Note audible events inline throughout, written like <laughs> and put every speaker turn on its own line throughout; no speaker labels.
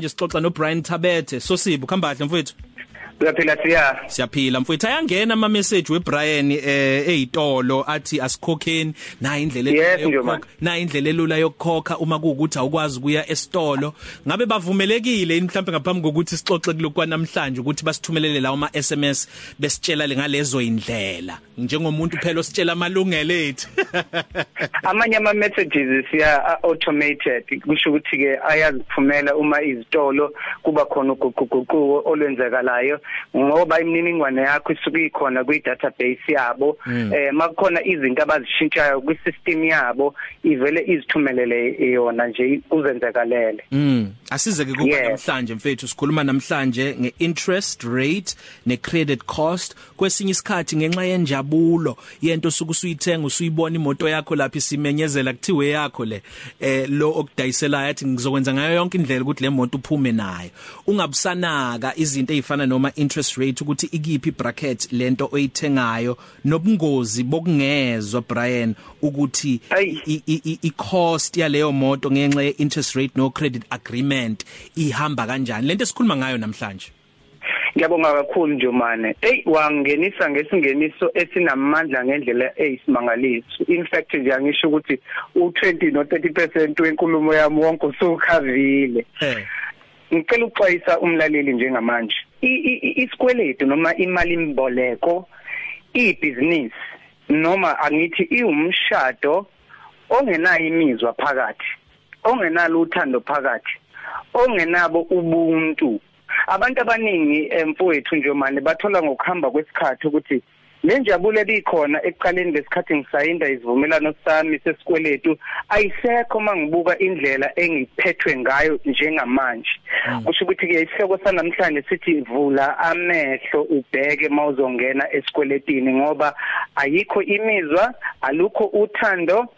nje sixoxa no Brian Thabethe sosibu khambahle mfowethu.
Siyaphila siya.
Siyaphila mfowethu. Ayangena ama message weBrian eh ezitolo athi asikhokheni. Na indlela
yokukhokha
na indlela elula yokukhokha uma kuukuthi awukwazi ukuya esitolo. Ngabe bavumelekile mhlawumbe ngaphambi kokuthi sixoxe kulokwa namhlanje ukuthi basithumelele lawo ama SMS besitshela ngalezo indlela njengomuntu phela ositshela amalungelo ethu. <laughs>
Amanye ama messages siya automated kusho ukuthi ke ayaziphumela uma izitolo kuba khona uguquguquko olwenzakalayo. Ngoba imininingwane yakho isuke ikhona kwi database yabo.
Hmm.
eh makukhona izinto abazishintshayo kwi system yabo ivele izithumelele yona nje kuzenzakalele.
Mm asize ke kuba
Yes.
namhlanje mfethu sikhuluma namhlanje ngeinterest rate necredit cost. Kwesinye isikhathi ngenxa yenjabulo yento osuke usuyithenga usuyibona imoto yakho lapha isimenyezela kuthiwe yakho le eh lo okudayiselayo athi ngizokwenza ngayo yonke indlela ukuthi le moto uphume nayo. Ungabusanaka izinto ezifana noma interest rate ukuthi ikiphi bracket lento oyithengayo nobungozi bokungezwa Brian ukuthi i- i- i- i-cost yaleyo moto ngenxa ye interest rate no credit agreement ihamba kanjani lento esikhuluma ngayo namhlanje
Ngiyabonga kakhulu Njomane. Ey wangenisa ngesingeniso esinamandla ngendlela eyisimangaliso. In fact nje angisho ukuthi u20 no 30% wenkulumo yami wonke usukhavile.
eh
Ngicela ukuxwayisa umlaleli njengamanje. Isikweletu noma imali imboleko ibusiness noma angithi iwumshado ongenayo imizwa phakathi. Ongenalo uthando phakathi. Ongenabo ubuntu. Abantu abaningi emfowethu nje manje bathola ngokuhamba kwesikhathi ukuthi le njabulo ebikhona ekuqaleni lesikhathi ngisayinda isivumelano sami sesikweletu. Ayisekho mangibuka indlela engiphethwe ngayo njengamanje. Kusho ukuthi ke isihloko sanamhlanje sithi vula amehlo ubheke mawuzongena esikweletini ngoba ayikho imizwa alukho uthando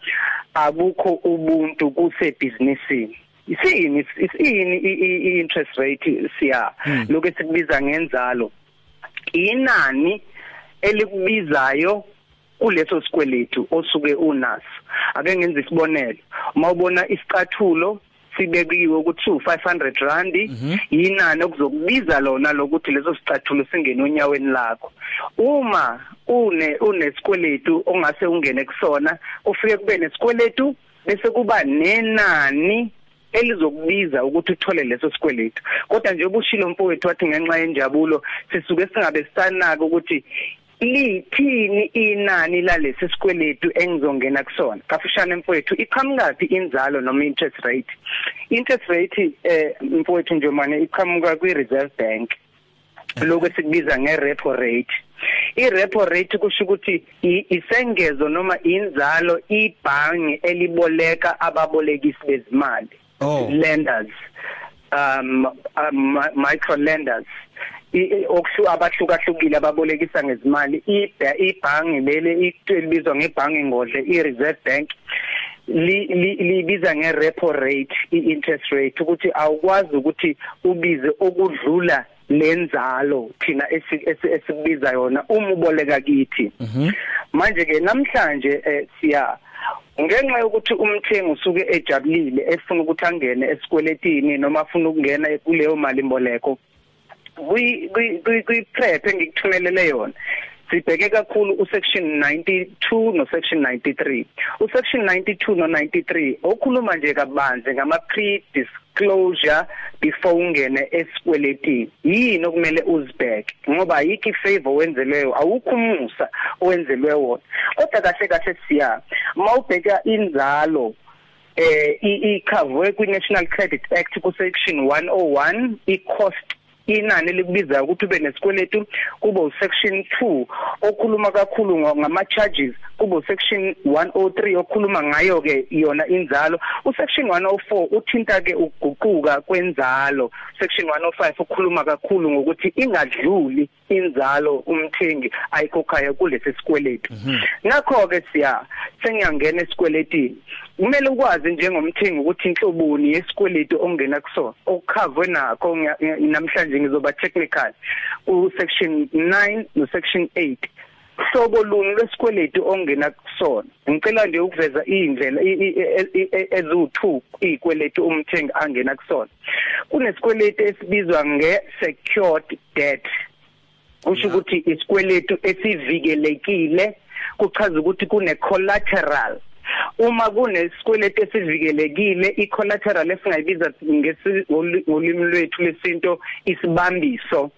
abukho ubuntu kusebhizinisini. Isini isini i-interest rate siya. Lokho esikubiza ngenzalo. Inani elikubizayo kuleso sikweletu osuke unaso. Ake ngenze isibonelo. Uma ubona isicathulo sibekiwe ukuthi u500 rand yinani okuzokubiza lona lokuthi leso sicathulo singene onyaweni lakho. Uma une unesikweletu ongase ungene kusona ufike kube nesikweletu bese kuba nenani elizokubiza ukuthi uthole leso sikweletu. Kodwa nje ubushilo mfowethu wathi ngenxa yenjabulo sisuke singabe sisanaka ukuthi lithini inani lalesi sikweletu engizongena kusona? Kafushane mfowethu iqhamukapi inzalo noma interest rate? Interest rate eh mfowethu nje manje iqhamuka kwi Reserve Bank. Lokho esikubiza ngerepo rate. Irepo rate kusho ukuthi i- isengezo noma inzalo ibhangi eliboleka ababolekisi bezimali.
Oh.
lenders um, um micro lenders okushu abahlukahlukile ababolekisa ngezimali ibha- ibhangi lele elibizwa ngebhangi ngodle iReserve Bank li- li- libiza ngerepo rate i-interest rate ukuthi awukwazi ukuthi ubize okudlula lenzalo thina esi- esi- esikubiza yona uma uboleka kithi. Manje ke namhlanje eh, siya ngenxa yokuthi umthengi usuke ejabulile efuna ukuthi angene esikweletini noma afuna ukungena kuleyo mali imboleko prep engikuthumelele yona sibheke kakhulu usection 92 no section 93 usection 92 no 93 okhuluma nje kabanzi ngama pre disclosure before ungene esikweletini yini okumele uzibheke ngoba ayikho ifavor wenzelweyo awukho umusa owenzelwe wona kodwa kahle kahle siya mawubheka inzalo eh ikhavwe kwi National Credit Act ku section 101 i cost inani likubiza ukuthi ube nesikweletu kube usection 2 okhuluma kakhulu ngama charges kube usection 103 okhuluma ngayo ke yona inzalo. Usection 104 uthinta ke ukuguquka kwenzalo. Section 105 ukhuluma kakhulu ngokuthi ingadluli inzalo umthengi ayikhokhayo kulesi sikweletu. Ngakho ke siya sengiyangena esikweletini kumele ukwazi njengomthengi ukuthi inhloboni yesikweletu ongena kusona okukhavwe nakho namhlanje ngizoba technical. Ku section 9 no section 8 uhlobo luni lwesikweletu ongena kusona? Ngicela nje ukuveza indlela eziwu2 izikweletu umthengi angena kusona. Kunesikweletu esibizwa nge-secured debt. Kusho ukuthi isikweletu esivikelekile kuchaza ukuthi kune collateral uma kunesikweletu esivikelekile icollateral esingayibiza ngesilimi lwethu lesinto isibambiso.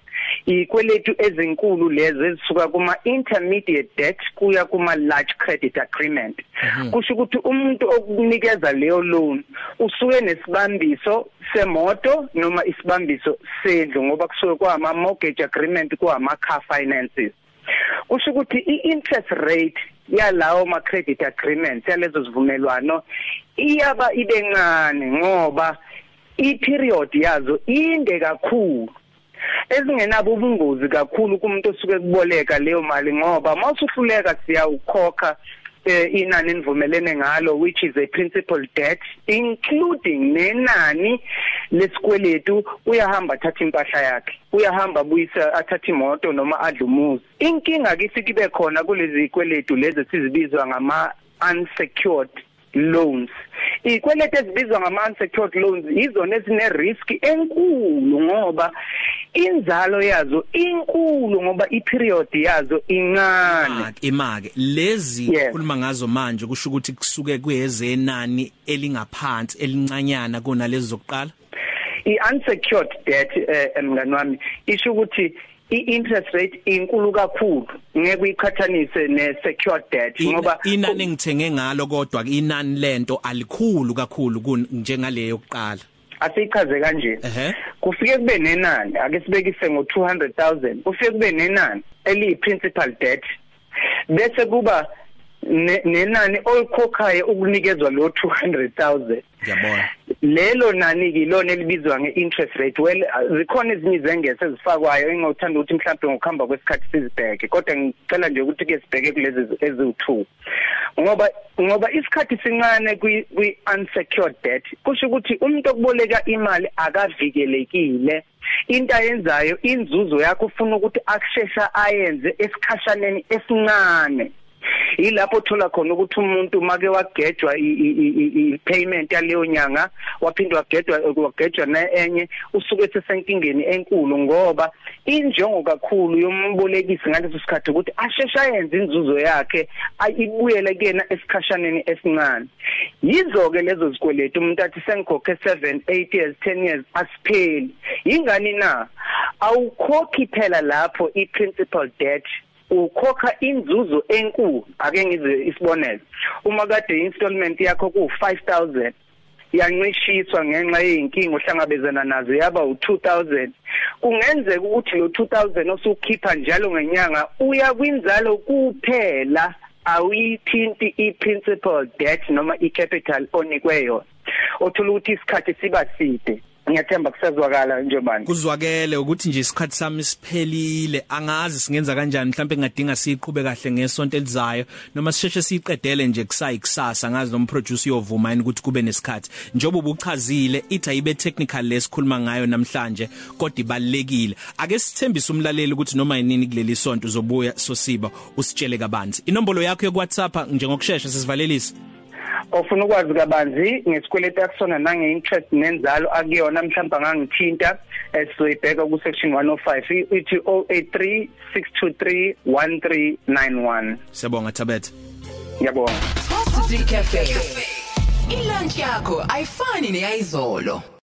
Ikweletu ezinkulu lezi ezisuka kuma intermediate debt kuya kuma large credit agreement. Mhm. kusho ukuthi umuntu okunikeza leyo loan usuke nesibambiso semoto noma isibambiso sendlu ngoba kusuke kwama mortgage agreement kwama car finances. Kusho ukuthi i-interest rate yalawo ma credit agreements yalezo zivumelwano iyaba ibencane ngoba i-period yazo inde kakhulu. Ezingenabo ubungozi kakhulu kumuntu osuke kuboleka leyo mali ngoba mawusuhluleka siyawukhokha eh inani enivumelene ngalo which is a principal debt including nenani lesikweletu uyahamba athatha impahla yakhe uyahamba buyisa athatha imoto noma adlumuzi inkinga ke sikibe khona kulezi kweletu lezi sizibizwa ngama unsecured loans. Ikwelete ezibizwa ngama unsecured loans izona ezine risk enkulu ngoba inzalo yazo inkulu ngoba iperiod yazo incane.
Imake lezi khuluma ngazo manje kusho ukuthi kusuke kuyezenani elingaphansi elincanyana kunalezi zokuqala?
I-unsecured debt emngani wami isho ukuthi i-interest rate inkulu kakhulu. Ngeke uyiqhathanise ne-secured debt ngoba
inani engithenge ngalo kodwa inani lento alikhulu kakhulu njengaleyo yokuqala.
Asichaze kanje. Kufike kube nenani ake sibekise ngo200000 kufike kube nenani eliyi principal debt. Bese kuba nenani olikhokhayo ukunikezwa lo 200000
ngiyabona.
Lelo nani kilona elibizwa ngeinterest rate. Well zikhona ezinye izengeze ezifakwayo engothanda ukuthi mhlawumbe ngokuhamba kwesikhathi sizibheke kodwa ngicela nje ukuthi ke sibheke kulezi eziwu2 ngoba ngoba isikhathi sincane kwi unsecured debt kusho ukuthi umuntu okuboleka imali akavikelekile. Into ayenzayo inzuzo yakho ufuna ukuthi akushesha ayenze esikhashaneni esincane. Ilapho thola khona ukuthi umuntu make wagejwa i-payment yaleyo nyanga waphindwa wagejwa wagejwa nenye usuke sesenkingeni enkulu ngoba injongo kakhulu yombolekisi ngaleso sikhathi ukuthi asheshe ayenze inzuzo yakhe ayibuyele kuyena esikhashaneni esincane. Yizo ke lezo zikweletu umuntu athi sengikhokhe 7 8 years 10 years asipheli. Ingani na? Awukhokhi phela lapho i-principal debt ukhokha inzuzo enkulu. Ake ngize isibonelo. Uma kade installment yakho ku 5000 yancishiswa ngenxa yeyinkinga ohlangabezana nazo yaba u2000 kungenzeka ukuthi lo 2000 osukhipha njalo ngenyanga uya kwinzalo kuphela. Awuyithinti i-principal debt noma i-capital onikwe yona. Othola ukuthi isikhathi siba side. Ngiyathemba kusazwakala njengobani
kuzwakele ukuthi nje isikhathi sami siphelile. Angazi singenza kanjani mhlawumbe ngingadinga siqhube kahle ngesonto elizayo noma sisheshe siqedele nje kusayi kusasa ngazi no producer yovuma yini ukuthi kube nesikhathi. Njobo ubuchazile ithi ayibe technical lesikhuluma ngayo namhlanje kodwa ibalekile ake sithembise umlaleli ukuthi noma yini kuleli sonto uzobuya sosiba usitshele kabanzi. Inombolo yakho yoku WhatsApp njengokusheshsha sisivalelisa
ofuna ukwazi kabanzi ngesikweletu akusona nange interest nenzalo akuyona mhlawumbe angangithinta sizoyibheka ku section 105 ithi 083 623 1391
Siyabonga Thabethe
Ngiyabonga.
Positive Cafe. Ilunch yakho ayifani neyizolo